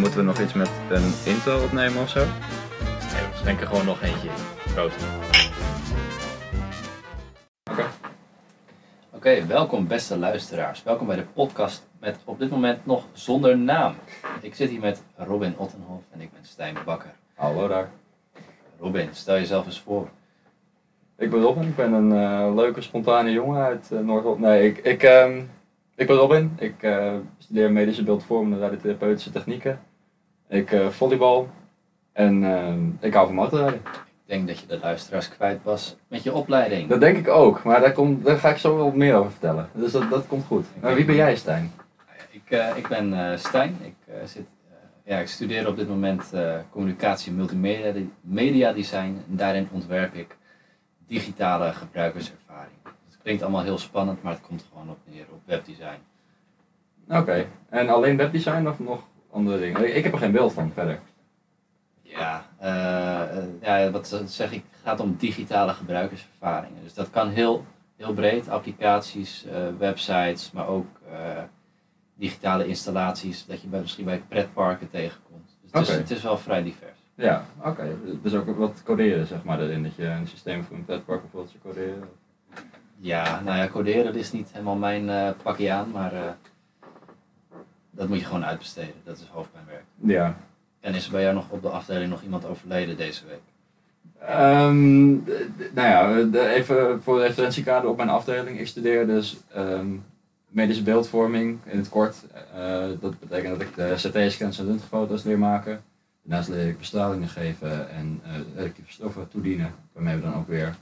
Moeten we nog iets met een intro opnemen of zo? Nee, we schenken gewoon nog eentje. Proost. Oké, welkom beste luisteraars. Welkom bij de podcast met op dit moment nog zonder naam. Ik zit hier met Robin Ottenhoff en ik ben Stijn Bakker. Hallo daar. Robin, stel jezelf eens voor. Ik ben Robin, ik ben een eh, leuke, spontane jongen uit uh, Noord-Holland. Nee, ik, ik, ehm, ik ben Robin. Ik eh, studeer medische beeldvormende radiotherapeutische technieken. Ik eh, volleybal en ehm, ik hou van motorrijden. Ik denk dat je de luisteraars kwijt was met je opleiding. Dat denk ik ook, maar daar, komt, daar ga ik zo wel meer over vertellen. Dus dat, dat komt goed. Maar wie ben jij, Stijn? Ik, eh, ik ben eh, Stijn. Ik, eh, zit, eh, ja, ik studeer op dit moment eh, communicatie en multimedia media design. En daarin ontwerp ik digitale gebruikerservaring. Het klinkt allemaal heel spannend, maar het komt gewoon op neer op webdesign. Oké, en alleen webdesign of nog andere dingen? Ik- heb er geen beeld van verder. Ja, eh, ja, wat zeg ik, het gaat om digitale gebruikerservaringen. Dus dat kan heel, heel breed, applicaties, eh, websites, maar ook digitale installaties, dat je bij, misschien bij pretparken tegenkomt. Dus het, is, het is wel vrij divers. Ja, oké. Dus ook wat coderen, zeg maar, erin. Dat je een systeem voor een pretpark bijvoorbeeld zou coderen. Ja, nou ja, coderen is niet helemaal mijn pakje aan, maar dat moet je gewoon uitbesteden. Dat is hoofdpijnwerk. Ja. En is er bij jou nog op de afdeling nog iemand overleden deze week? D- nou ja, even voor de referentiekader op mijn afdeling. Ik studeer dus ehm, medische beeldvorming in het kort. Eh, dat betekent dat ik de CT-scans en röntgenfoto's leer maken. Daarnaast leer ik bestralingen geven en relatieve stoffen toedienen. Waarmee we dan ook weer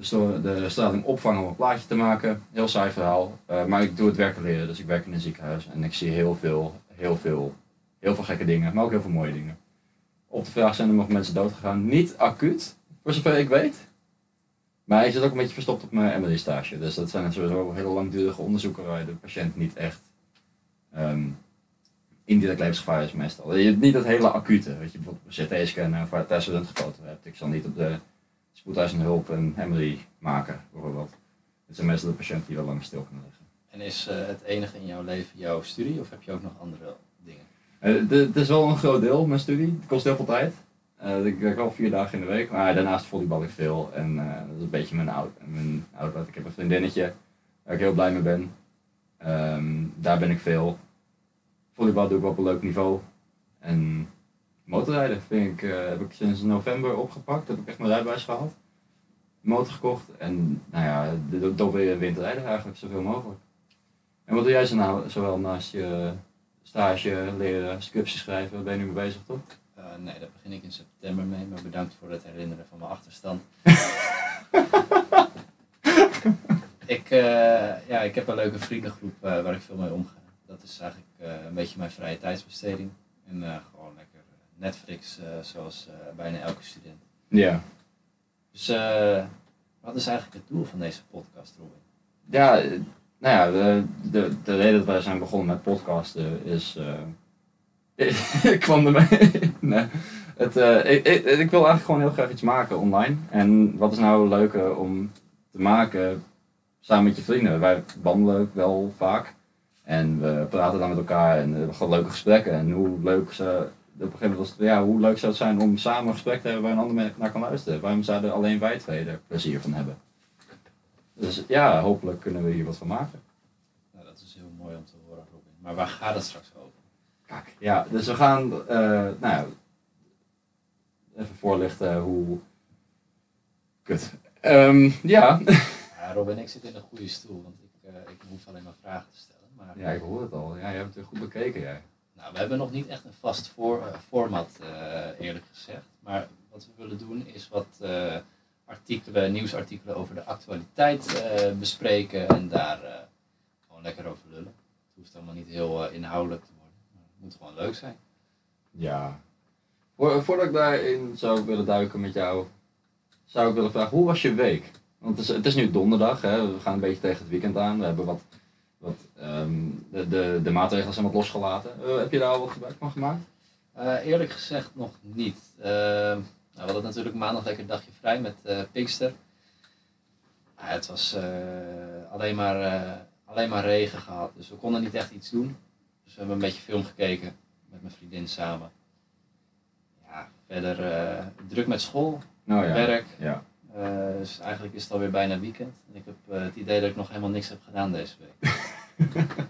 de, sto- de straling opvangen om een plaatje te maken. Heel saai verhaal. Eh, maar ik doe het werken leren, dus ik werk in een ziekenhuis. En ik zie heel veel, heel veel, heel veel gekke dingen, maar ook heel veel mooie dingen. Op de vraag zijn er nog mensen dood gegaan. Niet acuut, voor zover ik weet. Maar ik zit ook een beetje verstopt op mijn MRI-stage. Dus dat zijn sowieso hele langdurige onderzoeken waar de patiënt niet echt ehm in direct levensgevaar is meestal. Je hebt niet dat hele acute, weet je, bijvoorbeeld een CT-scan waar thuis een hebt. Ik zal niet op de spoedeisende hulp een MRI maken, bijvoorbeeld. Het zijn meestal de patiënten die wel lang stil kunnen liggen. En is eh, het enige in jouw leven jouw studie of heb je ook nog andere dingen? Eh, Het is wel een groot deel, mijn studie. Het kost heel veel tijd. Eh, ik werk wel vier dagen in de week, maar daarnaast volleybal ik veel. En dat is een beetje mijn, out, mijn outlet. Ik heb een vriendinnetje waar ik heel blij mee ben. Ehm, daar ben ik veel. Volleybal doe ik op een leuk niveau. En motorrijden vind ik, eh, heb ik sinds november opgepakt. Heb ik echt mijn rijbewijs gehad. Motor gekocht. En nou ja, de- door weer winterrijden eigenlijk, zoveel mogelijk. En wat doe jij zo nou, zowel naast je stage, leren, scriptie schrijven, daar ben je nu mee bezig toch? Eh, nee, daar begin ik in september mee, maar bedankt voor het herinneren van mijn achterstand. ik, eh, ja, ik heb een leuke vriendengroep waar ik veel mee omga. Dat is eigenlijk een beetje mijn vrije tijdsbesteding. En gewoon lekker Netflix, eh, zoals eh, bijna elke student. Ja. Dus eh, wat is eigenlijk het doel van deze podcast, Robin? Ja, nou ja, de, de, de reden dat wij zijn begonnen met podcasten is. ik kwam ermee. nee. Het, ik, ik, ik wil eigenlijk gewoon heel graag iets maken online. En wat is nou leuker om te maken samen met je vrienden? Wij wandelen wel vaak. En we praten dan met elkaar en we hebben gewoon leuke gesprekken. En hoe leuk ze. Op een gegeven moment was het, ja, hoe leuk zou het zijn om samen een gesprek te hebben waar een ander mens naar kan luisteren? Waarom zouden alleen wij twee er plezier van hebben? Dus ja, hopelijk kunnen we hier wat van maken. Nou, dat is heel mooi om te horen, Robin. Maar waar gaat het straks over? Kijk, ja, dus we gaan, eh, nou ja, even voorlichten hoe. Kut. Ehm, ja. Ja, Robin, ik zit in een goede stoel, want ik, eh, ik hoef alleen maar vragen te stellen. Maar, ja, ik hoor het al. Ja, je hebt het weer goed bekeken, jij. Nou, we hebben nog niet echt een vast voor, eh, format, eh, eerlijk gezegd. Maar wat we willen doen is wat eh, artikelen, nieuwsartikelen over de actualiteit eh, bespreken en daar eh, gewoon lekker over lullen. Het hoeft allemaal niet heel inhoudelijk te worden, maar het moet gewoon leuk zijn. Ja. Voor, voordat ik daarin zou willen duiken met jou, zou ik willen vragen, hoe was je week? Want het is, het is nu donderdag, hè? we gaan een beetje tegen het weekend aan. We hebben wat, ehm, de, de, de maatregelen zijn wat losgelaten. Eh, heb je daar al wat gebruik van gemaakt? Eh, eerlijk gezegd nog niet. Eh, nou, we hadden natuurlijk maandag lekker een dagje vrij met eh Pinkster. Het was alleen, maar, alleen maar regen gehad, dus we konden niet echt iets doen. Dus we hebben een beetje film gekeken, met mijn vriendin samen. Ja, verder druk met school, Nou ja. werk. Ja. Dus eigenlijk is het alweer bijna weekend. En ik heb het idee dat ik nog helemaal niks heb gedaan deze week.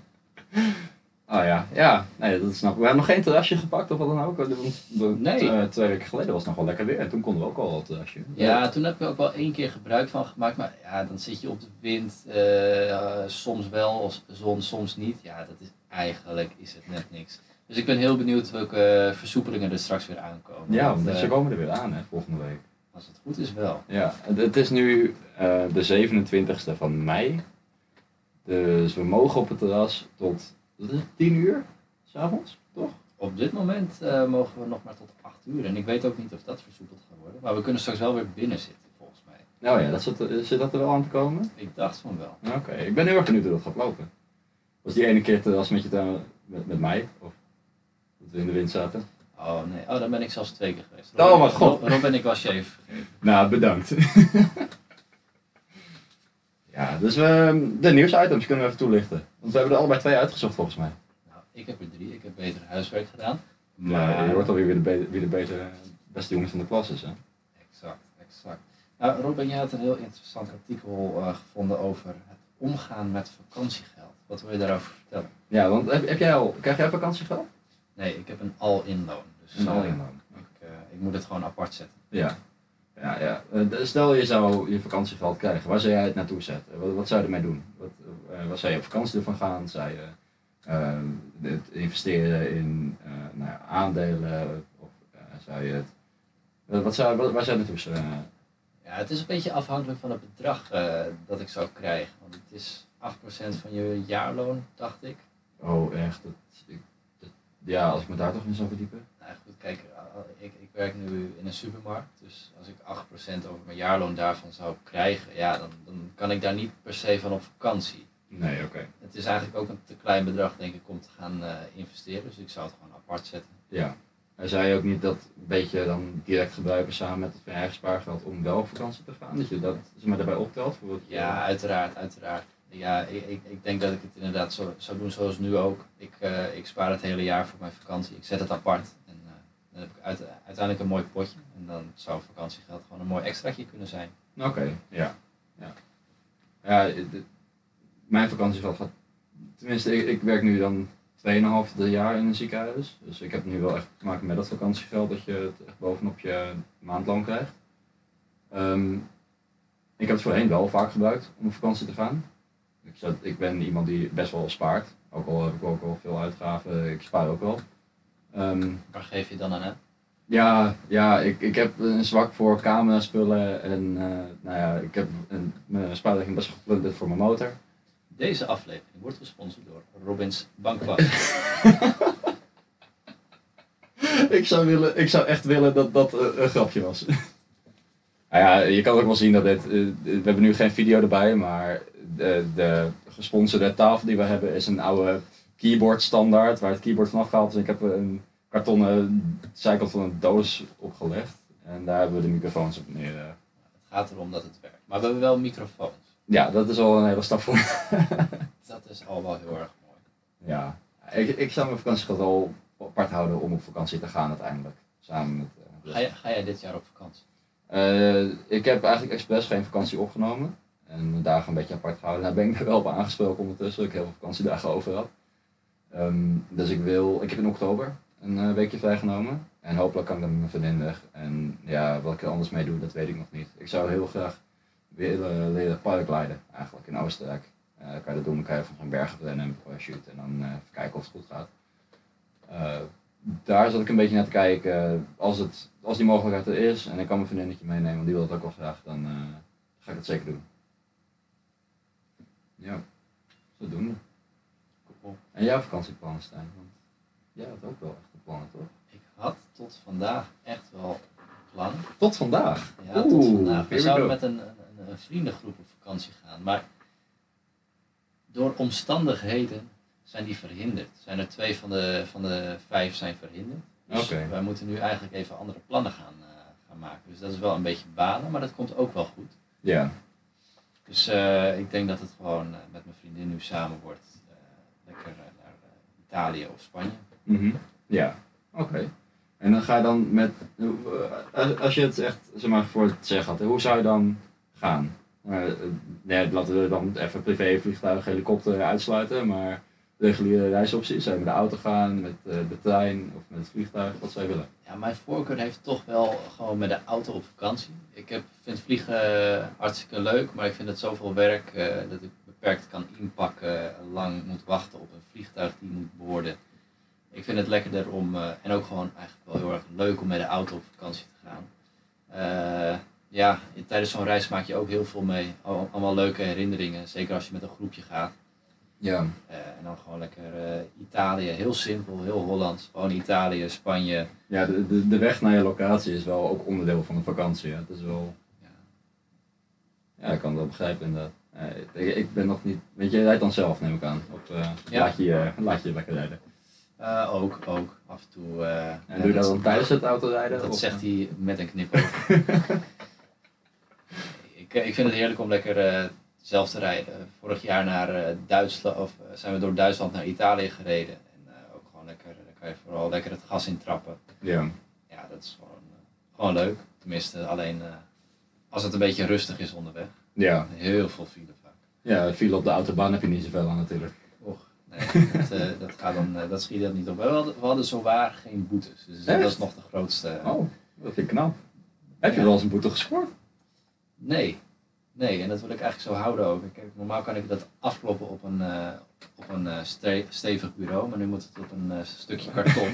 Oh ja, ja, nee, dat snap ik. We hebben nog geen terrasje gepakt of wat dan ook. Want Nee. eh, twee weken geleden was het nog wel lekker weer en toen konden we ook al het terrasje. Ja, toen heb ik er ook wel één keer gebruik van gemaakt. Maar ja, dan zit je op de wind. eh, soms wel, als zon, soms niet. Ja, dat is eigenlijk is het net niks. Dus ik ben heel benieuwd welke versoepelingen er straks weer aankomen. Ja, Want, eh, ze komen er weer aan hè, volgende week. als het goed is wel. Ja, het- is nu eh, de 27e van mei. Dus we mogen op het terras tot wat is het, 10 uur s'avonds, toch? Op dit moment eh, mogen we nog maar tot 8 uur. En ik weet ook niet of dat versoepeld gaat worden. Maar we kunnen straks wel weer binnen zitten, volgens mij. Nou ja, dat zit, er- zit dat er wel aan te komen? Ik dacht van wel. Oké, ik ben heel erg benieuwd hoe dat gaat lopen. Was die ene keer het terras met je tuin- met, met mij? Of dat we in de wind zaten? Oh nee, oh, dan ben ik zelfs twee keer geweest. Oh, mijn god. Rob, Rob en ik was je even vergeten. Nou, bedankt. ja, dus ehm, de nieuwsitems kunnen we even toelichten. Want we hebben er allebei twee uitgezocht volgens mij. Nou, ik heb er drie. Ik heb beter huiswerk gedaan. Maar je hoort alweer wie de, be- wie de betere, beste jongen van de klas is. Hè? Exact, exact. Nou, Robin, jij had een heel interessant artikel eh, gevonden over het omgaan met vakantiegeld. Wat wil je daarover vertellen? Ja, want heb, heb jij al, krijg jij vakantiegeld? Nee, ik heb een all-in loon. Dus Een eh, all-in-loon. Ik, eh, ik moet het gewoon apart zetten. Ja. Ja, ja. Eh, Stel je zou je vakantiegeld krijgen, waar zou jij het naartoe zetten? Wat, wat zou je ermee doen? Wat, eh, wat zou je op vakantie ervan gaan? Zou je ehm, het investeren in eh, nou ja, aandelen? Of eh, zou je het... eh, wat zou, wat, waar zou je naartoe? eh, Ja, het is een beetje afhankelijk van het bedrag eh, dat ik zou krijgen. Want het is 8% van je jaarloon, dacht ik. oh, echt? Dat, ik, dat- ja, als ik me daar toch in zou verdiepen. Nou goed, kijk, eh, ik, ik werk nu in een supermarkt. Dus als ik 8% over mijn jaarloon daarvan zou krijgen, ja, dan, dan kan ik daar niet per se van op vakantie. Nee, oké. Het is eigenlijk ook een te klein bedrag, denk ik, om te gaan eh, investeren. Dus ik zou het gewoon apart zetten. Ja. En zou je ook niet dat een beetje dan direct gebruiken samen met het eigen spaargeld om wel op vakantie te gaan? Dat je dat zeg maar, daarbij optelt? Je- Ja, uiteraard, uiteraard. Ja, ik, ik, ik denk dat ik het inderdaad zo zou doen zoals nu ook. Ik, eh, ik spaar het hele jaar voor mijn vakantie. Ik zet het apart. Dan heb ik uit- uiteindelijk een mooi potje. En dan zou vakantiegeld gewoon een mooi extraatje kunnen zijn. Oké, ja. Ja, ja mijn vakantiegeld gaat... Tenminste, ik, werk nu dan 2,5 drie jaar in een ziekenhuis. Dus ik heb nu wel echt te maken met dat vakantiegeld dat je het echt bovenop je maandloon krijgt. Ehm, ik heb het voorheen wel vaak gebruikt om op vakantie te gaan. Ik, ik ben iemand die best wel spaart. Ook al heb ik ook al veel uitgaven, ik spaar ook wel. Ehm, Waar geef je dan aan aan? ja, ja ik, ik heb een zwak voor camera spullen en eh, nou ja, ik heb een, mijn spaarrekening best geplunderd voor mijn motor. Deze aflevering wordt gesponsord door Robins Bankpas. ik, zou willen, ik zou echt willen dat dat eh, een grapje was. nou ja, je kan ook wel zien dat dit, eh, we hebben nu geen video erbij, maar de, de gesponsorde tafel die we hebben is een oude keyboard standaard waar het keyboard van afgehaald is. Ik heb een kartonnen zijkant van een doos opgelegd en daar hebben we de microfoons op neer. eh. het gaat erom dat het werkt. Maar we hebben wel microfoons. Ja, dat is al een hele stap voor. Dat is al wel heel erg mooi. Ja, ik, ik zou mijn vakantiegeld wel apart houden om op vakantie te gaan uiteindelijk. Samen met. eh, Ga, jij- ga jij dit jaar op vakantie? Eh, ik heb eigenlijk expres geen vakantie opgenomen. En mijn dagen een beetje apart gehouden. Daar ben ik er wel op aangesproken ondertussen. Dat ik heel veel vakantiedagen over had. Ehm, dus ik wil, ik heb in oktober een eh, weekje vrijgenomen. En hopelijk kan ik dan met mijn vriendin weg. En ja, wat ik er anders mee doe, dat weet ik nog niet. Ik zou heel graag willen leren paragliden eigenlijk in Oostenrijk. Eh, kan je dat doen, dan kan je van zo'n bergen rennen en parachute en dan eh, kijken of het goed gaat. Daar zat ik een beetje naar te kijken. Als, het, als die mogelijkheid er is en ik kan mijn vriendinnetje meenemen, want die wil het ook wel graag, dan ga ik het zeker doen. Ja, zodoende. En jouw vakantieplannen, Stijn? Want jij had ook wel echt plannen, toch? Ik had tot vandaag echt wel plannen. Tot vandaag? Ja, tot vandaag. We zouden go. met een, een, een vriendengroep op vakantie gaan. Maar door omstandigheden zijn die verhinderd. Zijn er twee van de, van de vijf zijn verhinderd. Dus wij moeten nu eigenlijk even andere plannen gaan, eh, gaan maken. Dus dat is wel een beetje balen, maar dat komt ook wel goed. Ja, Dus eh, ik denk dat het gewoon eh, met mijn vriendin nu samen wordt. Eh, lekker eh, naar eh, Italië of Spanje. Mhm. Ja, oké. En dan ga je dan met, als- als je het echt, zeg maar, voor het zeggen had, hoe zou je dan gaan? Eh, eh, nee, laten we dan even privé, vliegtuig, helikopter uitsluiten, maar reguliere reisopties, zou je met de auto gaan, met eh, de trein of met het vliegtuig, wat zou je willen? Ja, mijn voorkeur heeft toch wel gewoon met de auto op vakantie. Ik heb, vind vliegen eh, hartstikke leuk, maar ik vind het zoveel werk eh, dat ik beperkt kan inpakken, lang moet wachten op een vliegtuig die moet boorden. Ik vind het lekkerder om, eh, en ook gewoon eigenlijk wel heel erg leuk om met de auto op vakantie te gaan. Eh, ja, in- tijdens zo'n reis maak je ook heel veel mee. Al- Allemaal leuke herinneringen, zeker als je met een groepje gaat. Ja. Eh, en dan gewoon lekker Italië, heel simpel, heel Hollands. Gewoon Italië, Spanje. Ja, de, de, de weg naar je locatie is wel ook onderdeel van de vakantie. Hè. Het is wel, Ja. ja, ik kan wel begrijpen inderdaad. Eh, ik, ben nog niet, weet je, je rijdt dan zelf neem ik aan. Op, eh, Ja. laat, je, je- laat je lekker rijden. Eh, ook, ook. Af en toe. eh, En doe je dat dan tijdens het autorijden? Dat of- zegt hij met een knipoog. ik, eh, ik vind het heerlijk om lekker eh, zelf te rijden. Vorig jaar naar eh, Duitsland, of eh, zijn we door Duitsland naar Italië gereden. En eh, ook gewoon lekker, daar kan je vooral lekker het gas intrappen. Ja. Ja, dat is gewoon, eh, gewoon leuk. Tenminste, alleen eh, als het een beetje rustig is onderweg. Ja. Heel veel file vaak. ja, viel op de autobaan heb je niet zoveel aan natuurlijk. Och, nee, dat, eh, dat, gaat dan, eh, dat schiet dat niet op. We hadden, we hadden zowaar geen boetes. Dus dat Echt? is nog de grootste. Oh, dat vind ik knap. Heb je Ja. wel eens een boete gescoord? Nee. Nee, en dat wil ik eigenlijk zo houden ook. Kijk, normaal kan ik dat afkloppen op een, eh, op een eh, ste- stevig bureau, maar nu moet het op een eh, stukje karton.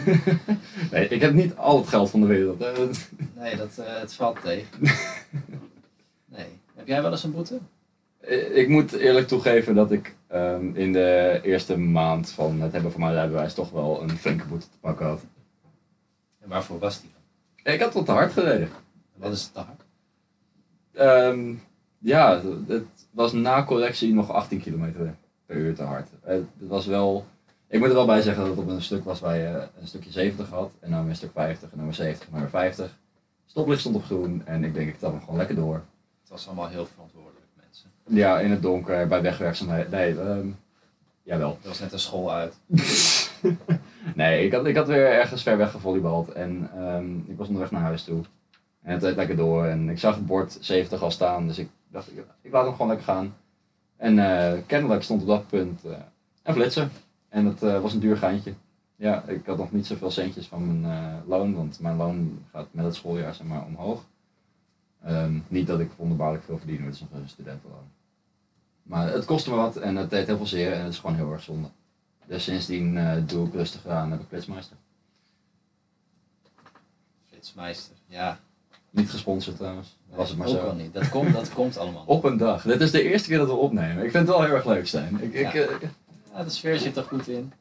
Nee, ik heb niet al het geld van de wereld. Dat- Nee, dat, eh, het valt tegen. Nee. Heb jij wel eens een boete? Ik moet eerlijk toegeven dat ik ehm, in de eerste maand van het hebben van mijn rijbewijs toch wel een flinke boete te pakken had. En waarvoor was die dan? Ik had tot te hard gereden. Wat is het te hard? Ehm, ja, het was na correctie nog 18 kilometer per uur te hard. Het was wel, ik moet er wel bij zeggen dat het op een stuk was waar je een stukje 70 had. En dan weer een stuk 50 en dan weer 70 en dan weer 50. Stoplicht stond op groen en ik denk ik trap hem gewoon lekker door. Het was allemaal heel verantwoordelijk, mensen. Ja, in het donker, bij wegwerkzaamheden. Nee, ehm jawel. Er was net een school uit. Nee, ik had, ik had weer ergens ver weg gevolleybald en ehm, ik was onderweg naar huis toe. En het deed lekker door en ik zag het bord 70 al staan, dus ik dacht, ik, ik laat hem gewoon lekker gaan. En eh, kennelijk stond op dat punt eh, een flitser. En het eh, was een duur geintje. Ja, ik had nog niet zoveel centjes van mijn loon, want mijn loon gaat met het schooljaar zeg maar omhoog. Ehm, niet dat ik wonderbaarlijk veel verdien, het is nog een studentenloon. Maar het kostte me wat en het deed heel veel zeer en het is gewoon heel erg zonde. Dus sindsdien eh, doe ik rustig aan heb ik flitsmeister. Flitsmeister. Ja, Niet gesponsord trouwens, was het maar ook zo. al niet. Dat komt, dat komt allemaal. Op een dag. Dit is de eerste keer dat we opnemen. Ik vind het wel heel erg leuk, Stijn. Ik, ik, Ja. eh, Ja, de sfeer zit er goed in.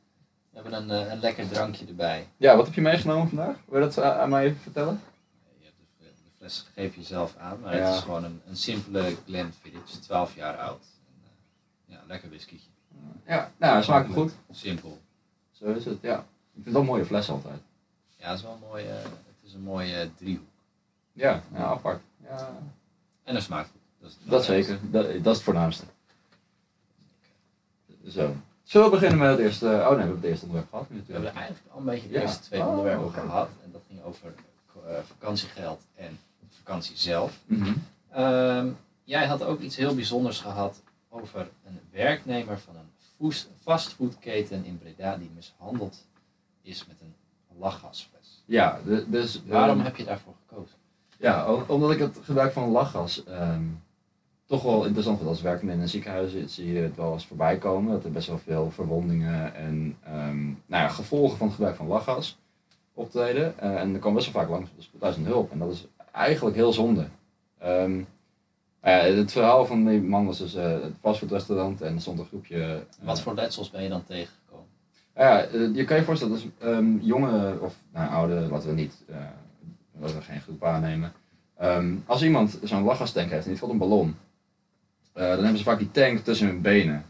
We hebben een, eh, een lekker drankje erbij. ja, wat heb je meegenomen vandaag? Wil je dat aan mij even vertellen? Fles geef je zelf aan, maar Ja. het is gewoon een, een simpele Glenfiddich, 12 jaar oud. En, eh, ja, lekker whiskytje. Ja, nou, smaakt goed. Simpel. Zo is het, ja. Ik vind het wel een mooie fles altijd. Ja, het is wel een mooie, het is een mooie driehoek. Ja, ja apart. Ja, En hij smaakt goed. Dat, is het dat zeker. Dat, dat is het voornaamste. Zo. Zullen we beginnen met het eerste... Oh nee, we hebben het eerste onderwerp gehad. We hebben eigenlijk al een beetje de Ja. eerste twee Oh, onderwerpen gehad. En dat ging over eh, vakantiegeld en vakantie zelf. Mhm. Ehm, jij had ook iets heel bijzonders gehad over een werknemer van een fastfoodketen in Breda die mishandeld is met een lachgasfles. Ja, dus... Waarom ehm, heb je daarvoor gekozen? Ja, omdat ik het gebruik van lachgas ehm, toch wel interessant vind. Als werkende in een ziekenhuis zie je het wel eens voorbij komen. Dat er best wel veel verwondingen en nou ja, gevolgen van het gebruik van lachgas optreden. Eh, en er komen best wel vaak langs de spoedeisende hulp. En dat is eigenlijk heel zonde. Ehm, nou ja, het verhaal van die man was dus eh, het fastfoodrestaurant en er stond een groepje... eh, Wat voor letsels ben je dan tegengekomen? ja, eh, je kan je voorstellen, dat is ehm jonge of nou, oude, laten we niet, laten we geen groep aannemen. Ehm, als iemand zo'n lachgastank heeft en die valt een ballon, dan hebben ze vaak die tank tussen hun benen.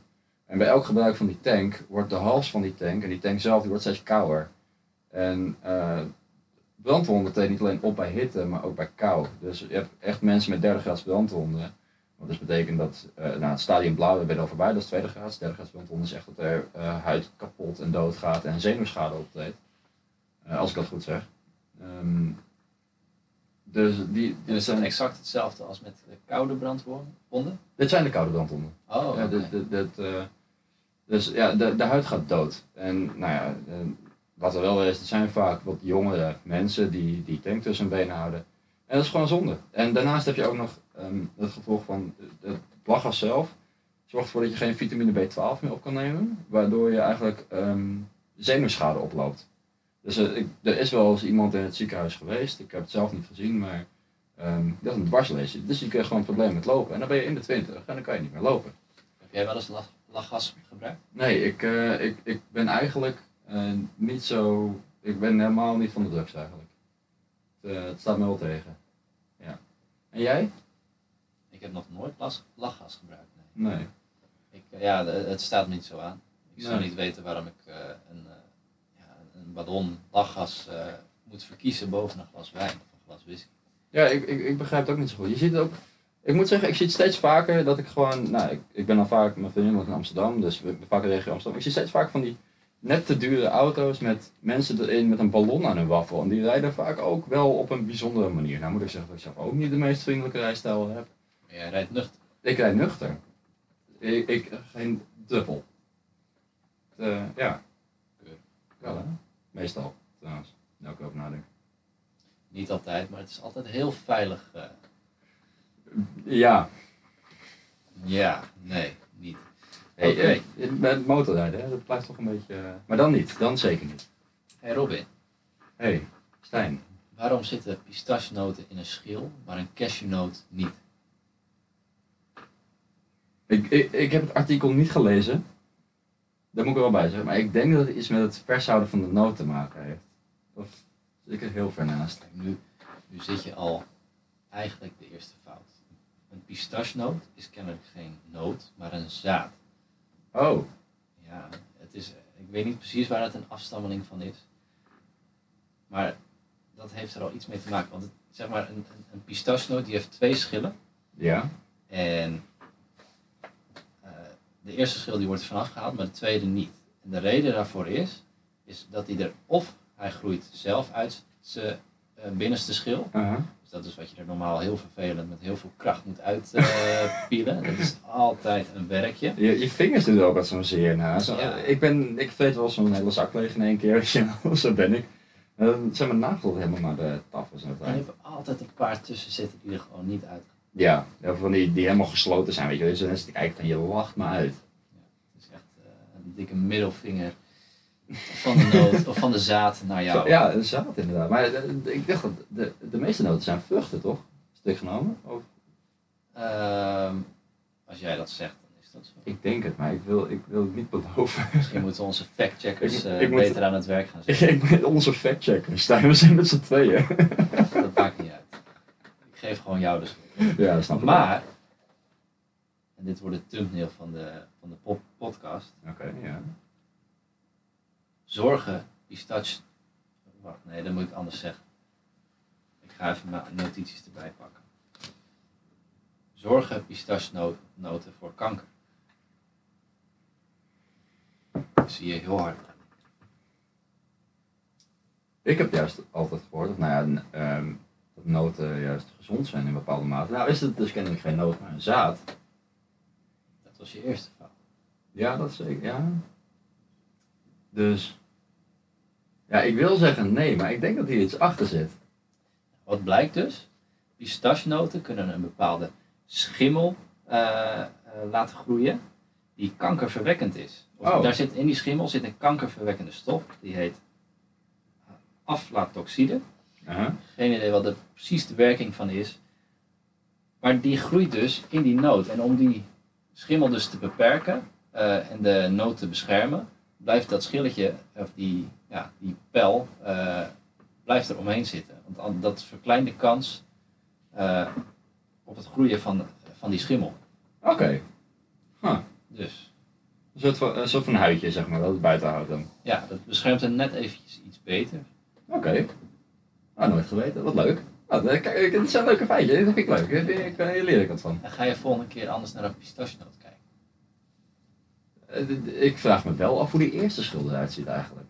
En bij elk gebruik van die tank wordt de hals van die tank en die tank zelf die wordt steeds kouder. En brandwonden treden niet alleen op bij hitte, maar ook bij kou. Dus je hebt echt mensen met derde graads brandwonden. Wat dus betekent dat, eh nou, het stadium blauw ben je al voorbij, dat is tweede graads. Derde graads brandwonden is echt dat er eh, huid kapot en dood gaat en zenuwschade optreedt. Eh, als ik dat goed zeg. Ehm, dus die, dit dat zijn, exact hetzelfde als met de koude brandwonden? dit zijn de koude brandwonden. Oh, Ja, oké. dit, dit, dit, eh, dus ja, de, de huid gaat dood. En nou ja, wat er wel is, het zijn vaak wat jongere mensen die, die tank tussen hun benen houden. En dat is gewoon zonde. En daarnaast heb je ook nog ehm, het gevolg van het lachgas zelf. Zorgt ervoor dat je geen vitamine B12 meer op kan nemen. Waardoor je eigenlijk ehm, zenuwschade oploopt. Dus eh, ik, er is wel eens iemand in het ziekenhuis geweest. Ik heb het zelf niet gezien, maar dat is een dwarslezen. Dus die kreeg gewoon een probleem met lopen. En dan ben je in de 20 en dan kan je niet meer lopen. Heb jij wel eens lachgas gebruikt? Nee, ik, eh, ik, ik ben eigenlijk eh, niet zo. Ik ben helemaal niet van de drugs eigenlijk. Het, eh, het staat me wel tegen. Ja. En jij? Ik heb nog nooit las- lachgas gebruikt. Nee. Nee. Ik, eh, ja, het staat me niet zo aan. Ik zou Nee. niet weten waarom ik eh, een, ja, een ballon lachgas moet verkiezen boven een glas wijn of een glas whisky. Ja, ik, ik, ik begrijp het ook niet zo goed. Je ziet het ook. Ik moet zeggen, ik zie het steeds vaker dat ik gewoon. Nou, ik, ik ben al vaak. Mijn vriendin in Amsterdam, dus we vaak in de regio Amsterdam. Ik zie steeds vaak van die net te dure auto's met mensen erin met een ballon aan hun waffel. En die rijden vaak ook wel op een bijzondere manier. Nou moet ik zeggen dat ik zelf ook niet de meest vriendelijke rijstijl heb. Maar jij rijdt nuchter. Ik rijd nuchter. Ik, ik geen dubbel. Eh, ja. Wel hè? Meestal, trouwens. Nou ik over nadenk. Niet altijd, maar het is altijd heel veilig. eh. Ja. ja, nee, niet. Hey, Oké. eh, met motorrijden, hè? dat blijft toch een beetje... eh, maar dan niet, dan zeker niet. Hey Robin, Hé, hey, Stijn. waarom zitten pistachenoten in een schil, maar een cashewnoot niet? Ik, ik, ik heb het artikel niet gelezen. Daar moet ik er wel bij zeggen. Maar ik denk dat het iets met het vers houden van de noot te maken heeft. Of zit ik er heel ver naast? Nu, nu zit je al eigenlijk de eerste fout. Een pistachenoot is kennelijk geen noot, maar een zaad. Oh, Ja, het is, ik weet niet precies waar het een afstammeling van is. Maar dat heeft er al iets mee te maken. Want het, zeg maar, een, een, pistachenoot die heeft twee schillen. ja. En eh, de eerste schil die wordt er vanaf gehaald, maar de tweede niet. En de reden daarvoor is, is dat hij er of hij groeit zelf uit zijn eh, binnenste schil. Dus dat is wat je er normaal heel vervelend met heel veel kracht moet uitpielen. dat is altijd een werkje. Je, je vingers doen er ook wat zo'n zeer na. Zo, Ja. Ik, ben, ik wel zo'n hele zak leeg in één keer. Zo ben ik. En Dan zijn mijn nagels helemaal maar de tafels en je hebt altijd een paar tussen zitten die er gewoon niet uit. Ja, ja, van die, die helemaal gesloten zijn, weet je. Dus dan is het kijken van je lacht maar uit. Het is echt eh, een dikke middelvinger van de noot of van de zaad naar jou. Zo, ja, een zaad inderdaad. Maar eh, ik dacht dat de, de meeste noten zijn vruchten, toch? Stuk genomen? Of, Ehm, als jij dat zegt, dan is dat zo. ik denk het, maar ik wil, ik wil het niet beloven. Misschien moeten onze factcheckers eh, moet- beter aan het werk gaan zetten. ik ben onze factchecker, Stijn. We zijn met z'n tweeën. Dat maakt niet uit. Ik geef gewoon jou de schuld. ja, dat snap ik. Maar, en dit wordt de thumbnail van de, van de pop podcast, Oké, ja. Zorgen pistache... Wacht, nee, dat moet ik anders zeggen. Ik ga even mijn notities erbij pakken. Zorgen pistachenoten voor kanker. Dat zie je heel hard. Ik heb juist altijd gehoord, of nou ja, ehm, dat noten juist gezond zijn in bepaalde mate. Nou is het dus kennelijk geen noot, maar een zaad. Dat was je eerste fout. Ja, dat zeker, ja. Dus, ja, ik wil zeggen nee, maar ik denk dat hier iets achter zit. Wat blijkt dus? Pistachenoten kunnen een bepaalde schimmel eh, eh, laten groeien die kankerverwekkend is. Of Oh. Daar zit, in die schimmel zit een kankerverwekkende stof, die heet aflatoxide. Aha. Geen idee wat er precies de werking van is. Maar die groeit dus in die noot. En om die schimmel dus te beperken eh, en de noot te beschermen, blijft dat schilletje, of die, ja, die pijl, eh, blijft er omheen zitten. Want an- dat verkleint de kans eh, op het groeien van, van die schimmel. Oké, Dus een soort van, een soort van huidje, zeg maar, dat het buiten houdt dan. ja, dat beschermt hem net eventjes iets beter. Oké. Nou, nooit geweten, wat leuk. Nou, eh, kijk, dit zijn leuke feitjes, dat vind ik leuk. Hier- Hier hier leer ik wat van. En ga je volgende keer anders naar een pistachenoot kijken. Ik vraag me wel af hoe die eerste schil eruit ziet eigenlijk.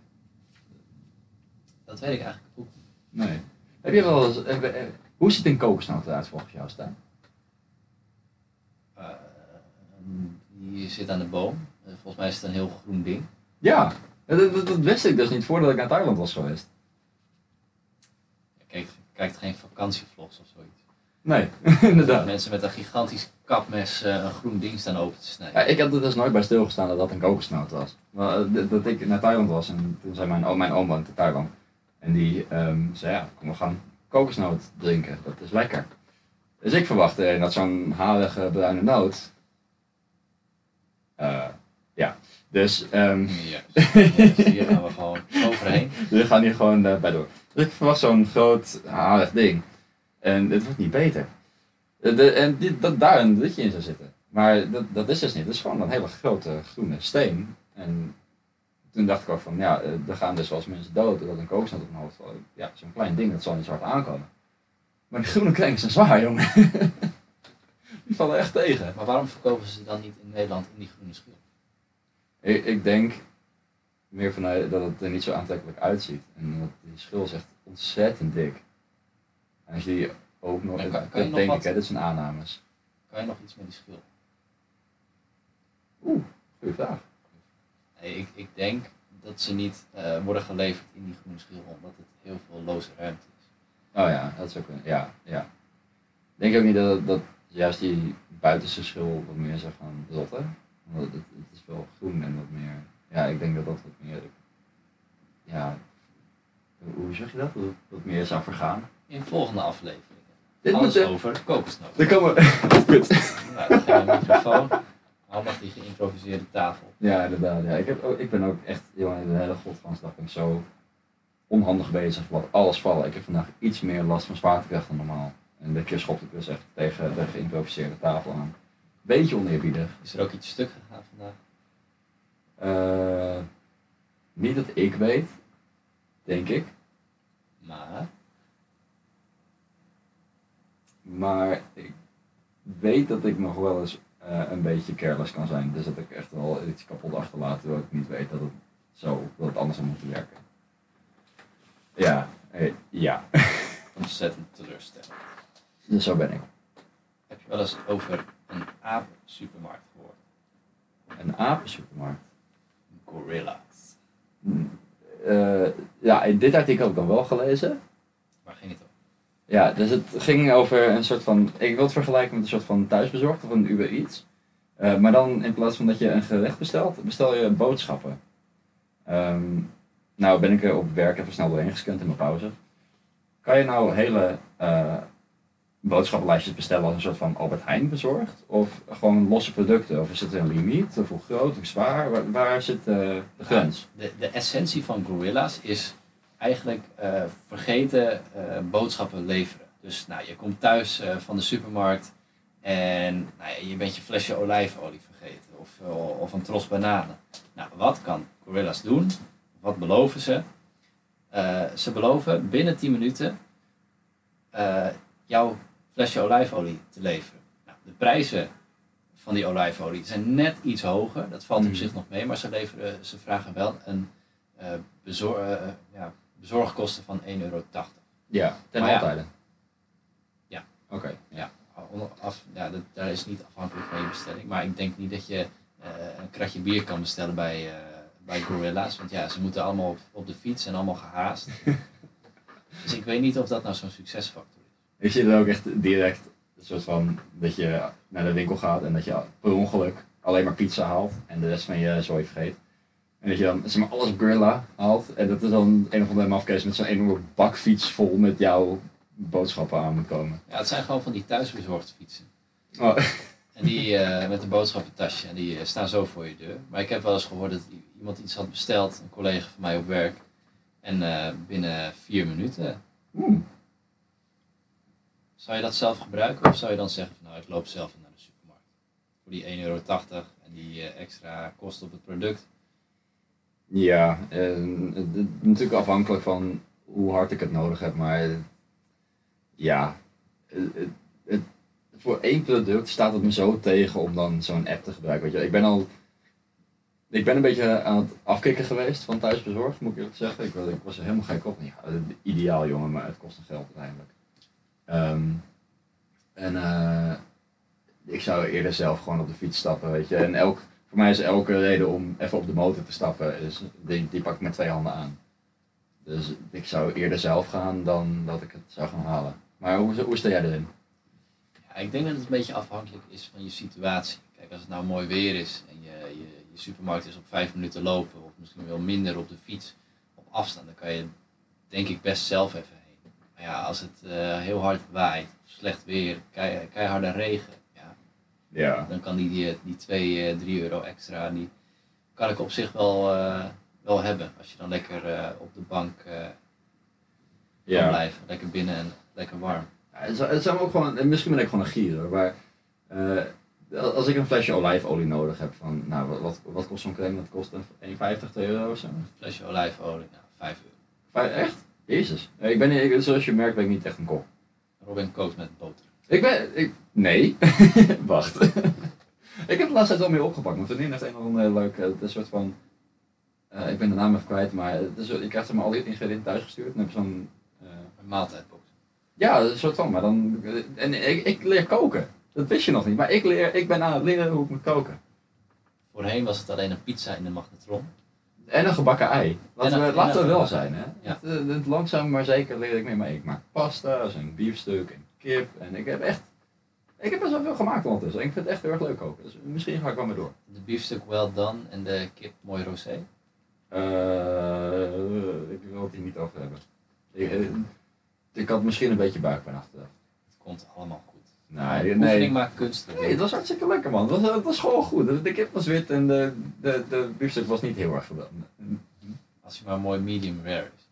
Dat weet ik eigenlijk ook niet. Nee. Heb je wel eens, heb- eh, hoe ziet een kokosnoot eruit volgens jou, Stijn? Eh, die zit aan de boom. Eh, volgens mij is het een heel groen ding. Ja, dat, dat, dat wist ik dus niet voordat ik naar Thailand was geweest. Kijk, kijkt geen vakantievlogs of zoiets. Nee, inderdaad. Mensen met een gigantisch kapmes eh, een groen ding staan open te snijden. Ja, ik had er dus nooit bij stilgestaan dat dat een kokosnoot was. Maar, eh, dat- dat ik naar Thailand was en toen zei mijn oom, mijn oom woont in Thailand. En die ehm, zei ja, kom we gaan kokosnoot drinken, dat is lekker. Dus ik verwachtte eh, dat zo'n harige bruine noot. Eh, ja, dus ehm, Juist. Juist, Hier gaan we gewoon overheen. we gaan hier gewoon eh, bij door. Dus ik verwacht zo'n groot harig ding. En het wordt niet beter. Eh, De, en dit, dat, daar een dutje in zou zitten. Maar dat, dat is dus niet. Het is gewoon een hele grote groene steen. En toen dacht ik ook van, ja, eh, er gaan dus wel eens mensen dood doordat een kokosnoot op hun hoofd valt. Ja, zo'n klein ding, dat zal niet zo hard aankomen. Maar die groene krenks zijn zwaar, jongen. die vallen echt tegen. Maar waarom verkopen ze dan niet in Nederland in die groene schil? Ik, ik denk meer vanuit dat het er niet zo aantrekkelijk uitziet. En dat die schil is echt ontzettend dik. En als je die ook nog, kan- dat nog denk wat? ik, hè, dit zijn aannames. Kan je nog iets met die schil? Oeh, goede vraag. Ik, ik denk dat ze niet eh, worden geleverd in die groene schil, omdat het heel veel loze ruimte is. Oh ja, dat is ook een, ja, ja. Ik denk ook niet dat, dat juist die buitenste schil wat meer zou gaan rotten. Want het, het is wel groen en wat meer, ja, ik denk dat dat wat meer, ja, hoe zeg je dat? Wat meer zou vergaan. In volgende afleveringen. Dit Alles moet, over kokosnoot. er komen, kut. Nou, dan gaan we microfoon. Handig die geïmproviseerde tafel. Ja, inderdaad. Ja. Ik, heb, ook- ik ben ook echt, jongen, de hele godgansdag ben ik zo onhandig bezig. Laat alles vallen. Ik heb vandaag iets meer last van zwaartekracht dan normaal. En dit keer schopte ik dus echt tegen de geïmproviseerde tafel aan. Beetje oneerbiedig. Is er ook iets stuk gegaan vandaag? Eh, niet dat ik weet, denk ik. Maar, Maar ik weet dat ik nog wel eens eh, een beetje careless kan zijn. Dus dat ik echt wel iets kapot achterlaat terwijl ik niet weet dat het zo, dat het anders zou moeten werken. Ja, ja. ontzettend teleurstellend. Dus zo ben ik. Heb je wel eens over een apensupermarkt gehoord? Een apensupermarkt. Gorilla's. Hm, eh, ja, in dit artikel heb ik dan wel gelezen. Waar ging het? Ja, dus het ging over een soort van. Ik wil het vergelijken met een soort van thuisbezorgd of een Uber Eats. Eh, maar dan in plaats van dat je een gerecht bestelt, bestel je boodschappen. Ehm, nou ben ik er op werk even snel doorheen gescand in mijn pauze. Kan je nou hele eh, boodschappenlijstjes bestellen als een soort van Albert Heijn bezorgd? Of gewoon losse producten? Of is het een limiet? Of hoe groot of zwaar? Waar, waar zit eh, de grens? De, de essentie van Gorilla's is eigenlijk eh, vergeten eh, boodschappen leveren. Dus nou, je komt thuis eh, van de supermarkt en nou, je bent je flesje olijfolie vergeten of, of een tros bananen. Nou, wat kan Gorilla's doen? Wat beloven ze? Ze beloven binnen 10 minuten jouw flesje olijfolie te leveren. Nou, de prijzen van die olijfolie zijn net iets hoger. Dat valt op Mhm. zich nog mee, maar ze, leveren, ze vragen wel een eh, bezor, ja, bezorgkosten van 1,80 euro. Ja, ten Maar ja. Oké. Ja, af, ja dat, daar is niet afhankelijk van je bestelling. Maar ik denk niet dat je eh, een kratje bier kan bestellen bij, eh, bij Gorilla's. Want ja, ze moeten allemaal op, op de fiets en allemaal gehaast. dus ik weet niet of dat nou zo'n succesfactor is. Ik zie er ook echt direct een soort van dat je naar de winkel gaat en dat je per ongeluk alleen maar pizza haalt en de rest van je zooi vergeet. En dat je dan zeg maar, alles op Gorilla haalt en dat er dan een of andere mafkees met zo'n enorme bakfiets vol met jouw boodschappen aan moet komen. Ja, het zijn gewoon van die thuisbezorgde fietsen. Oh, En die eh, met een boodschappentasje en die eh, staan zo voor je deur. Maar ik heb wel eens gehoord dat iemand iets had besteld, een collega van mij op werk. En eh, binnen vier minuten. oeh. Zou je dat zelf gebruiken of zou je dan zeggen van nou ik loop zelf naar de supermarkt? Voor die 1,80 euro en die extra kosten op het product. Ja, en het- natuurlijk afhankelijk van hoe hard ik het nodig heb, maar ja, voor één product staat het me zo tegen om dan zo'n app te gebruiken. Weet je. Ik ben al ik ben een beetje aan het afkicken geweest van thuisbezorgd, moet ik eerlijk zeggen. Ik, was- ik was er helemaal gek op. Ja, ideaal jongen, maar het kost een geld uiteindelijk. Ehm, en eh, ik zou eerder zelf gewoon op de fiets stappen, weet je. En elk, voor mij is elke reden om even op de motor te stappen, is, die, die pak ik met twee handen aan. Dus ik zou eerder zelf gaan dan dat ik het zou gaan halen. Maar hoe, hoe sta jij erin? Ja, ik denk dat het een beetje afhankelijk is van je situatie. Kijk, als het nou mooi weer is en je, je, supermarkt is op vijf minuten lopen, of misschien wel minder op de fiets, op afstand, dan kan je denk ik best zelf even heen. Maar ja, als het eh, heel hard waait, slecht weer, kei, keiharde regen, ja, Ja. dan kan die, die, die 2, 3 euro extra, die kan ik op zich wel, eh, wel hebben. Als je dan lekker eh, op de bank eh kan Ja. blijven, lekker binnen en lekker warm. Ja, het zou- het zou ook gewoon, en misschien ben ik gewoon een gier hoor, maar eh, als ik een flesje olijfolie nodig heb van, nou wat, wat, wat kost zo'n crème? Dat kost een 1,50 2 euro of zo. Een flesje olijfolie, nou, 5 euro. Vijf- Echt? Jezus. Ja, Ik ben, ik, zoals je merkt ben ik niet echt een kok. Robin kookt met boter. Ik ben, ik, nee. Wacht. ik heb de laatste tijd wel meer opgepakt. Mijn vriendin heeft een of andere leuk, eh, het een soort van, eh, ik ben de naam even kwijt, maar het is, je krijgt er maar al die ingrediënten thuis gestuurd. En dan heb je zo'n, eh, Een maaltijdbox. Ja, een soort van, maar dan. En ik, ik leer koken. Dat wist je nog niet, maar ik, leer, ik ben aan het leren hoe ik moet koken. Voorheen was het alleen een pizza in de magnetron. En een gebakken ei. Laten En we, laten we wel zijn, hè? Ja. Het, het, langzaam maar zeker leer ik meer, maar ik maak pasta's en biefstuk en kip. En ik heb echt. Ik heb best wel veel gemaakt ondertussen. En ik vind het echt heel erg leuk koken. Dus misschien ga ik wel mee door. De biefstuk well done en de kip mooi rosé. Eh, ik wil het hier niet over hebben. Ik, eh, ik had misschien een beetje buikpijn achteraf. Het komt allemaal goed. Nee, Oefening nee. maakt kunst. Nee, het was hartstikke lekker man. Het was, het was gewoon goed. De, kip was wit en de, de, de biefstuk was niet heel erg gedaan. Als hij maar mooi medium rare is.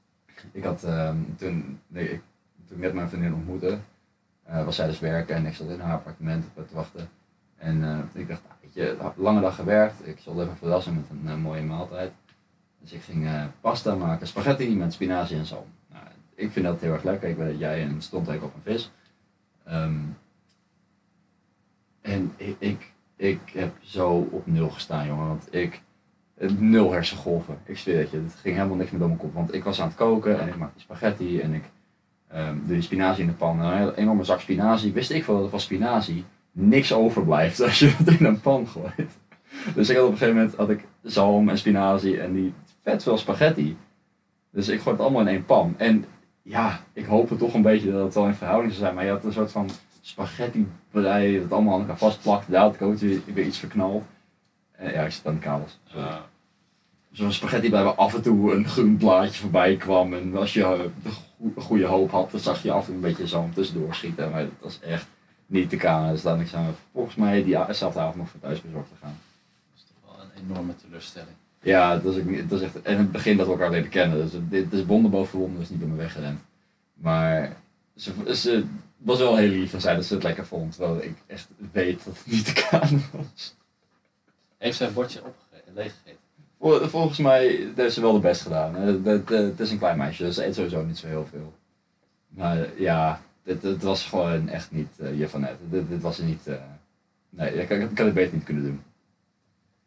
Ik had ehm, toen, nee, ik, toen ik net mijn vriendin ontmoette, eh, was zij dus werken en ik zat in haar appartement op te wachten. En eh, ik dacht, weet je, lange dag gewerkt, ik zal even verrassen met een eh, mooie maaltijd. Dus ik ging pasta maken, spaghetti met spinazie en zalm. Nou, ik vind dat heel erg lekker, ik weet dat jij en het stond op een vis. Ehm, en ik, ik, ik heb zo op nul gestaan, jongen, want ik, nul hersengolven. Ik zweer het je, het ging helemaal niks meer door mijn kop. Want ik was aan het koken en ik maakte spaghetti en ik doe die spinazie in de pan. En een enorme zak spinazie. Wist ik veel dat er van spinazie niks overblijft als je het in een pan gooit. Dus ik had op een gegeven moment had ik zalm en spinazie en die vet veel spaghetti. Dus ik gooi het allemaal in één pan. En ja, ik hoopte toch een beetje dat het wel in verhouding zou zijn. Maar je had een soort van spaghetti brei dat allemaal aan elkaar vastplakt. Daar had ik ook weer, iets verknald. En ja, ik zit aan de kabels. Zo'n spaghetti bij waar af en toe een groen blaadje voorbij kwam. En als je eh, goede hoop had, dan zag je af en toe een beetje zalm tussendoor schieten. Maar dat was echt niet te kanen. Dus dan ik aan volgens mij diezelfde avond nog voor thuis bezorgd te gaan. dat is toch wel een enorme teleurstelling. Ja, dat is, ook dat is echt. En in het begin dat we elkaar leren kennen. Dus het- dit is bonden boven wonden, dus niet bij me weggerend. Maar ze, ze was wel heel lief en zei dat ze het lekker vond. Terwijl ik echt weet dat het niet te kanen was. Heeft zijn bordje opgegeten, leeggegeten? Vol- Volgens mij heeft ze wel de best gedaan. Het, het, het is een klein meisje, dus ze eet sowieso niet zo heel veel. Maar ja, dit, het was gewoon echt niet eh je van net. Dit, dit was niet. eh, nee, ik, ik, ik had het beter niet kunnen doen.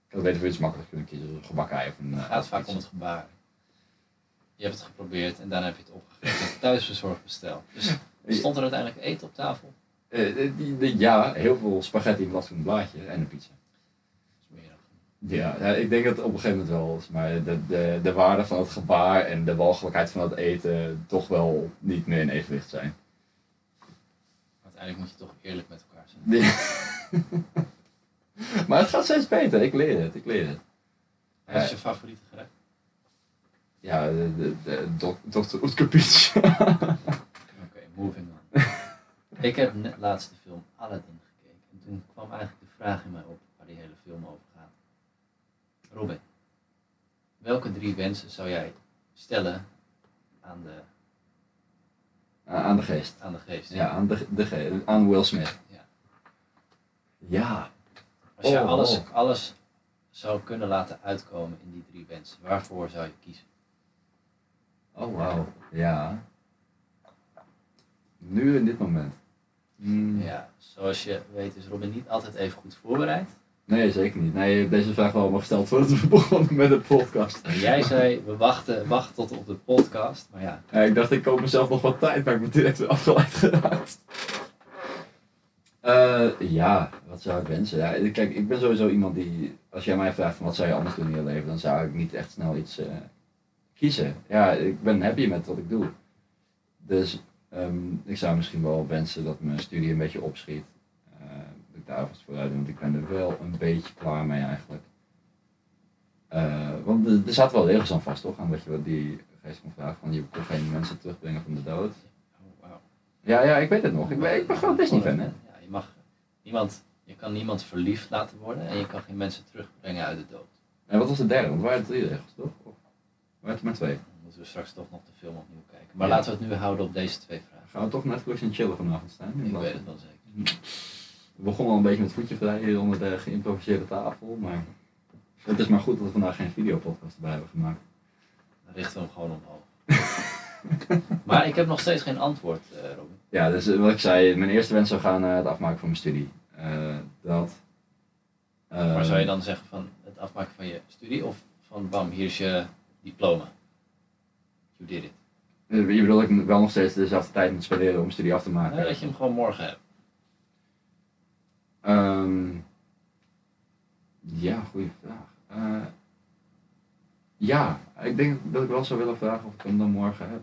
Ik had beter voor iets makkelijk kunnen kiezen, zoals gebakken ei of een. Het eh, gaat vaak iets. om het gebaar. Je hebt het geprobeerd en daarna heb je het opgegeten. Thuisbezorgd besteld. Dus stond er uiteindelijk eten op tafel? Ja, heel veel spaghetti in plaats van een blaadje en een pizza. Dat is meer dan Ja, ja, ik denk dat het op een gegeven moment wel is. Maar de, de, de waarde van het gebaar en de walgelijkheid van het eten toch wel niet meer in evenwicht zijn. Uiteindelijk moet je toch eerlijk met elkaar zijn. maar het gaat steeds beter, ik leer het, ik leer het. Wat is je favoriete gerecht? Ja, de, de, de dok- Dr. Oetker pizza. Oké, moving on. ik heb net laatst de film Aladdin gekeken. En toen kwam eigenlijk de vraag in mij op waar die hele film over gaat. Robin, welke drie wensen zou jij stellen aan de, aan de geest. aan de geest? Ja, aan, de, de, ge- aan Will Smith. Ja. Ja. Als je Oh, alles, oh. alles zou kunnen laten uitkomen in die drie wensen, waarvoor zou je kiezen? Oh, wauw. Ja. Nu in dit moment. Hmm. Ja, zoals je weet is Robin niet altijd even goed voorbereid. Nee, zeker niet. Nee, deze vraag wel allemaal gesteld voordat we begonnen met de podcast. En jij zei, we wachten, wachten tot op de podcast. Maar ja, Ja, ik dacht, ik koop mezelf nog wat tijd, maar ik ben direct weer afgeleid geraakt. Eh, ja, wat zou ik wensen? Ja, kijk, ik ben sowieso iemand die, als jij mij vraagt van wat zou je anders doen in je leven, dan zou ik niet echt snel iets eh, kiezen. Ja, ik ben happy met wat ik doe. Dus ehm, ik zou misschien wel wensen dat mijn studie een beetje opschiet. Alvast vooruit want ik ben er wel een beetje klaar mee eigenlijk. Eh, want er, zaten wel regels aan vast, toch? Aan wat je wat die geest kon vragen. Van je kon geen mensen terugbrengen van de dood. oh. Ja, ja, ik weet het nog. Ik ben, ik ben gewoon Disney-fan, hè? Ja, je mag niemand, je kan niemand verliefd laten worden en je kan geen mensen terugbrengen uit de dood. En wat was de derde? Want waren drie regels, toch? Of waren het er maar twee? Dan moeten we straks toch nog de film opnieuw kijken. Maar Ja. laten we het nu houden op deze twee vragen. Gaan we toch Netflix en chillen vanavond staan? Ik weet het wel zeker. We begonnen al een beetje met voetje vrij hier onder de geïmproviseerde tafel, maar het is maar goed dat we vandaag geen videopodcast erbij hebben gemaakt. Dan richten we hem gewoon omhoog. maar ik heb nog steeds geen antwoord, eh Robin. Ja, dus eh, wat ik zei, mijn eerste wens zou gaan naar het afmaken van mijn studie. Eh, dat. eh, Maar zou je dan zeggen van het afmaken van je studie of van bam, hier is je diploma? You did it. eh, Je bedoelt dat ik wel nog steeds dezelfde tijd moet spenderen om mijn studie af te maken? Ja, dat je hem gewoon morgen hebt. Ehm, ja, goede vraag. Eh, ja, ik denk dat ik wel zou willen vragen of ik hem dan morgen heb.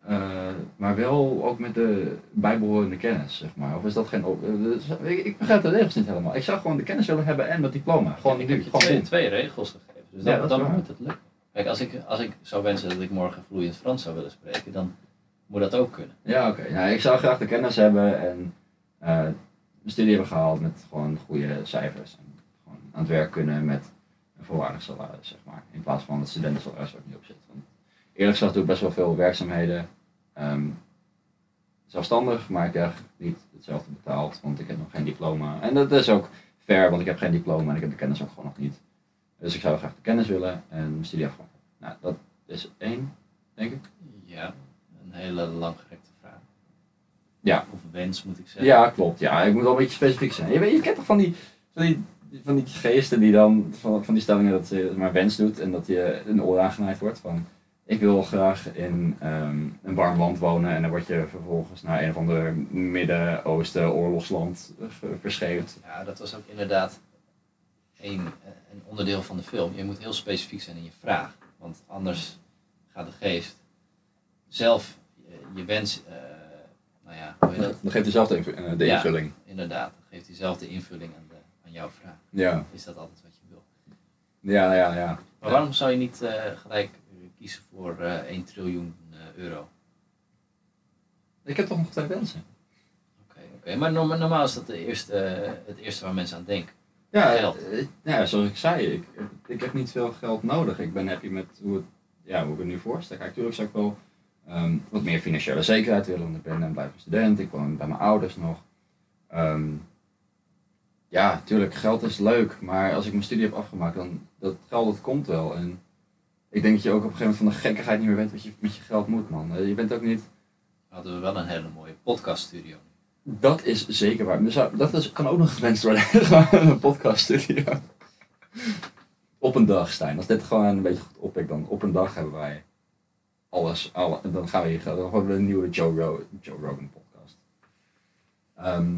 Eh, maar wel ook met de bijbehorende kennis, zeg maar. Of is dat geen... op- eh, dus, ik, ik begrijp de regels niet helemaal. Ik zou gewoon de kennis willen hebben en dat diploma. Gewoon, ik heb je gewoon twee, doen. twee regels gegeven. Dus Ja, dat dan moet het lukken. Kijk, als ik, als ik zou wensen dat ik morgen vloeiend Frans zou willen spreken, dan moet dat ook kunnen. Ja, oké. Nou, ik zou graag de kennis hebben en studie hebben gehaald met gewoon goede cijfers. En gewoon aan het werk kunnen met een volwaardig salaris, zeg maar. In plaats van het studentensalaris waar ik niet op zit. Want eerlijk gezegd doe ik best wel veel werkzaamheden. ehm, zelfstandig, maar ik krijg niet hetzelfde betaald, want ik heb nog geen diploma. En dat is ook fair, want ik heb geen diploma en ik heb de kennis ook gewoon nog niet. Dus ik zou graag de kennis willen en mijn studie afmaken. Nou, dat is één, denk ik. Ja, een hele vraag. Ja. Of wens moet ik zeggen. Ja, klopt. Ja, ik moet wel een beetje specifiek zijn. Je, weet, je kent toch van die, van die, van die geesten die dan, van, van die stellingen dat je maar wens doet en dat je een oor aangenaaid wordt van ik wil graag in ehm, een warm land wonen en dan word je vervolgens naar een of ander Midden-Oosten oorlogsland ge- verscheept. Ja, dat was ook inderdaad een, eh, een onderdeel van de film. Je moet heel specifiek zijn in je vraag. Want anders gaat de geest zelf je, je wens, eh, nou ja, hoe dat? Dan geeft hij zelf de, inv- eh, de Ja. invulling. Inderdaad, dan geeft hij zelf de invulling aan, de, aan jouw vraag. Ja, Is dat altijd wat je wil? ja, ja. ja. Maar waarom zou je niet eh, gelijk eh, kiezen voor eh 1 triljoen euro? Ik heb toch nog twee wensen. Oké, oké. Maar norma- normaal is dat de eerste, het eerste waar mensen aan denken. Ja, Geld. ja, zoals ik zei, ik, ik heb niet veel geld nodig. Ik ben happy met hoe, het, ja, hoe ik het nu voorstel. Kijk, natuurlijk zou ik wel ehm, wat meer financiële zekerheid willen, want ik ben en blijf een student. Ik woon bij mijn ouders nog. Ehm, ja, natuurlijk, geld is leuk, maar als ik mijn studie heb afgemaakt, dan dat geld dat komt wel. En ik denk dat je ook op een gegeven moment van de gekkigheid niet meer weet wat je met je geld moet, man. Eh, Je bent ook niet... Hadden we wel een hele mooie podcaststudio. Dat is zeker waar. Dus dat is, kan ook nog gewenst worden. Een podcaststudio. Op een dag, Stijn. Als dit gewoon een beetje goed oppikt, dan op een dag hebben wij alles. Alle, en dan gaan we hier we gewoon een nieuwe Joe, Joe Rogan podcast. Ehm,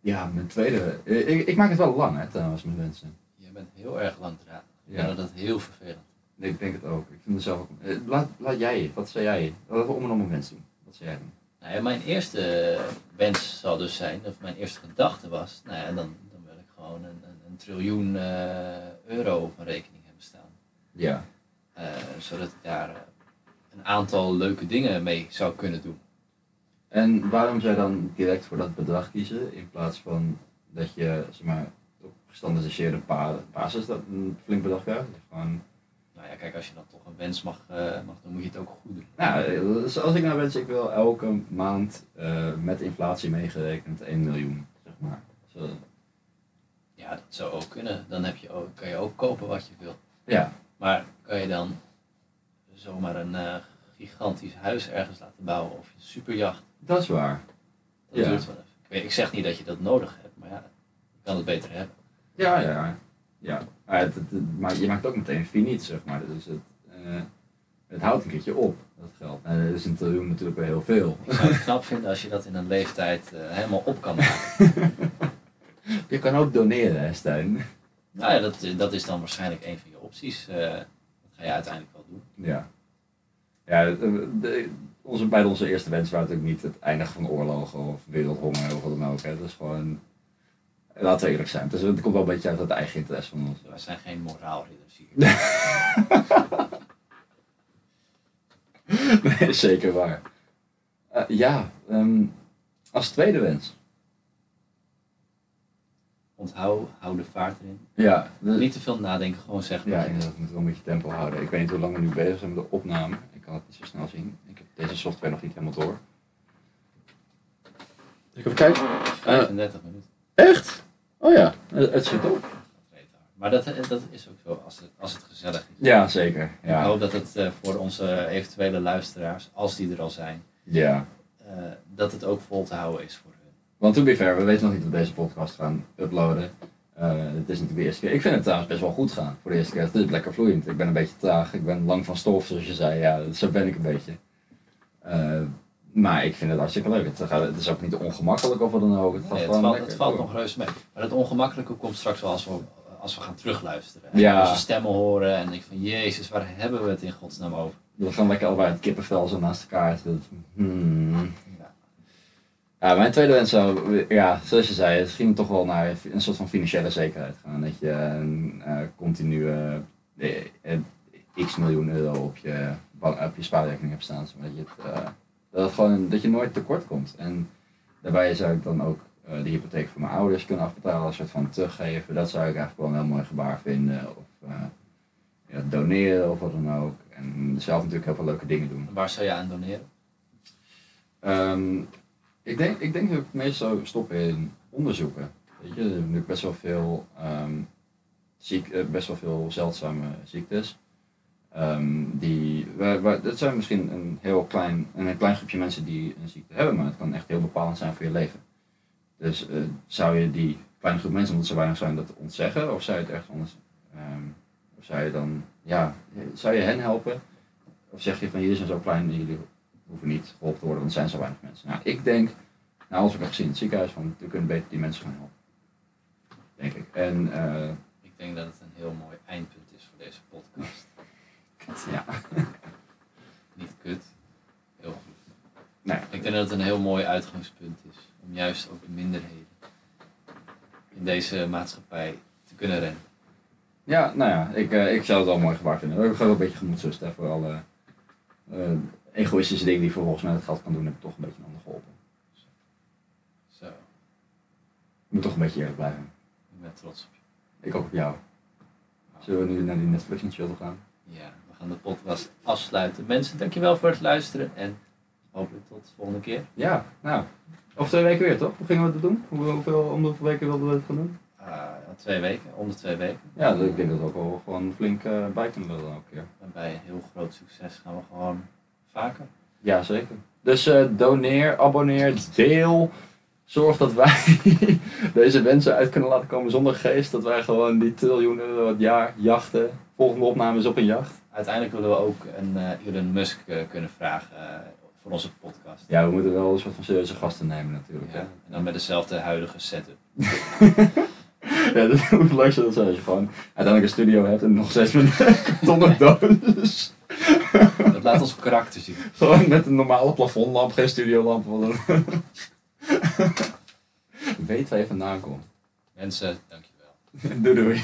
ja, mijn tweede. Ik, ik maak het wel lang, hè, trouwens, met mensen. Je bent heel erg langdradig. Ik Ja. vind dat heel vervelend. Nee, ik denk het ook. Ik vind het zelf ook. eh, Laat, laat jij, wat zei jij? Laten we om en om een wens doen. Wat zei jij doen? Nou ja, mijn eerste wens zal dus zijn, of mijn eerste gedachte was, nou ja, dan, dan wil ik gewoon een, een, een triljoen eh, euro op mijn rekening hebben staan. Ja. Eh, zodat ik daar eh, een aantal leuke dingen mee zou kunnen doen. En waarom zou je dan direct voor dat bedrag kiezen in plaats van dat je zeg maar, op gestandardiseerde basis dat een flink bedrag krijgt? Gewoon, Nou ja, kijk, als je dan toch een wens mag, eh, mag dan moet je het ook goed doen. nou, dus als ik nou wens, ik wil elke maand eh, met inflatie meegerekend 1 miljoen, zeg maar. Zo, Ja, dat zou ook kunnen. Dan heb je ook, kan je ook kopen wat je wil. ja, Maar kan je dan zomaar een eh, gigantisch huis ergens laten bouwen of een superjacht? dat is waar. Dat Ja. duurt wel even. Ik, weet, ik zeg niet dat je dat nodig hebt, maar ja, je kan het beter hebben. Ja, ja, ja. ja. Maar het, het- het- maar je maakt ook meteen finiet, zeg maar. Dus het, eh, het houdt een keertje op, dat geld. En dat is in natuurlijk wel heel veel. Ik zou het knap vinden als je dat in een leeftijd eh, helemaal op kan maken. Je kan ook doneren, hè, Stijn. Nou ja, dat, dat is dan waarschijnlijk een van je opties. dat ga je uiteindelijk wel. Ja. Ja, de, de- onze, bij onze eerste wens waren natuurlijk niet het eindigen van oorlogen of wereldhonger of wat dan ook. Hè. Dat is gewoon, laten we eerlijk zijn. Dus het komt wel een beetje uit het eigen interesse van ons. Wij zijn geen moraalridders hier. Nee, zeker waar. Eh, ja, ehm, als tweede wens. Onthoud, hou de vaart erin. Ja, de- Niet te veel nadenken, gewoon zeggen. ja inderdaad, we moeten wel een beetje tempo houden. Ik weet niet hoe lang we nu bezig zijn met de opname. Ik kan het niet zo snel zien. Ik heb deze software nog niet helemaal door. Ik heb kijken. 35 minuten. Echt? Oh ja, het, het zit op. Ik. Maar dat, dat is ook zo als het, als het gezellig is. Ja, zeker. Ik Ja. hoop dat het eh, voor onze eventuele luisteraars, als die er al zijn, ja. eh, dat het ook vol te houden is voor. Want to be fair, we weten nog niet of we deze podcast gaan uploaden. Eh, het is natuurlijk de eerste keer. Ik vind het trouwens best wel goed gaan voor de eerste keer. Het is lekker vloeiend. Ik ben een beetje traag. Ik ben lang van stof, zoals je zei. Ja, zo ben ik een beetje. Eh, maar ik vind het hartstikke leuk. Het, gaat, het is ook niet ongemakkelijk of wat dan ook. Het Nee, valt, het valt nog reuze mee. Maar het ongemakkelijke komt straks wel als we, als we gaan terugluisteren. Ja. En onze stemmen horen en ik van Jezus, waar hebben we het in godsnaam over? We gaan lekker allebei het kippenvel zo naast elkaar. Hmm. Ja. Mijn tweede wens zou, ja, zoals je zei, het ging toch wel naar een soort van financiële zekerheid gaan. Dat je een eh, continue eh, x miljoen euro op je, bank- op je spaarrekening hebt staan. Zodat je, het, eh, dat, het gewoon, dat je nooit tekort komt. En daarbij zou ik dan ook de hypotheek voor mijn ouders kunnen afbetalen, een soort van teruggeven. Dat zou ik eigenlijk wel een heel mooi gebaar vinden. Of ja, doneren of wat dan ook. En zelf natuurlijk heel veel leuke dingen doen. En Waar zou je aan doneren? Ehm, ik, denk, ik denk dat ik meestal stoppen in onderzoeken. Weet je, er zijn nu best wel veel, ehm, ziek, eh, best wel veel zeldzame ziektes. Ehm, die, waar, dat zijn misschien een heel klein, een klein groepje mensen die een ziekte hebben, maar het kan echt heel bepalend zijn voor je leven. Dus eh, zou je die kleine groep mensen, omdat ze weinig zijn, dat ontzeggen? Of zou je het echt anders, ehm, of zou je dan, ja, zou je hen helpen? Of zeg je van jullie zijn zo klein en jullie hoeven niet geholpen te worden, want er zijn zo weinig mensen. Nou, ik denk, nou, als ik heb gezien in het ziekenhuis, van, we kunnen beter die mensen gaan helpen. Denk ik. En eh, Ik denk dat het een heel mooi eindpunt is voor deze podcast. ja, Niet kut, heel goed. nee, Ik denk dat het een heel mooi uitgangspunt is om juist ook de minderheden in deze maatschappij te kunnen rennen. ja, nou ja, ik, eh, ik zou het wel een mooi gebaar vinden. Ik ga wel een beetje gemoedsrust hè, voor alle eh, egoïstische dingen die vervolgens met het geld kan doen, heb ik toch een beetje een ander geholpen. Zo, Ik moet toch een beetje eerlijk blijven. ik ben trots op je. Ik ook op jou. Zullen we nu naar die Netflix en chill gaan? Ja, we gaan de podcast afsluiten. Mensen, dankjewel voor het luisteren en hopelijk tot de volgende keer. Ja, nou. Over twee weken weer, toch? Hoe gingen we het doen? Hoe- Hoeveel, om de hoeveel weken wilden we het gaan doen? Ah, twee weken, om de twee weken. Ja, ik denk dat we ook wel gewoon flink eh, bij kunnen elke keer. En bij een heel groot succes gaan we gewoon vaker. Ja, zeker. Dus eh, doneer, abonneer, deel. Zorg dat wij deze wensen uit kunnen laten komen zonder geest. Dat wij gewoon die triljoen euro het jaar jachten. Volgende opname is op een jacht. Uiteindelijk willen we ook een eh, Elon Musk eh, kunnen vragen voor onze podcast. Ja, we moeten wel een soort van serieuze gasten nemen natuurlijk. Ja, hè. en dan met dezelfde huidige setup. Ja, dat leukste dat zijn als je gewoon uiteindelijk een studio hebt en nog steeds met een kartonnen doos. Dat laat ons karakter zien. Gewoon met een normale plafondlamp, geen studiolamp. Weet waar je vandaan komt. Mensen, dankjewel. Doei doei.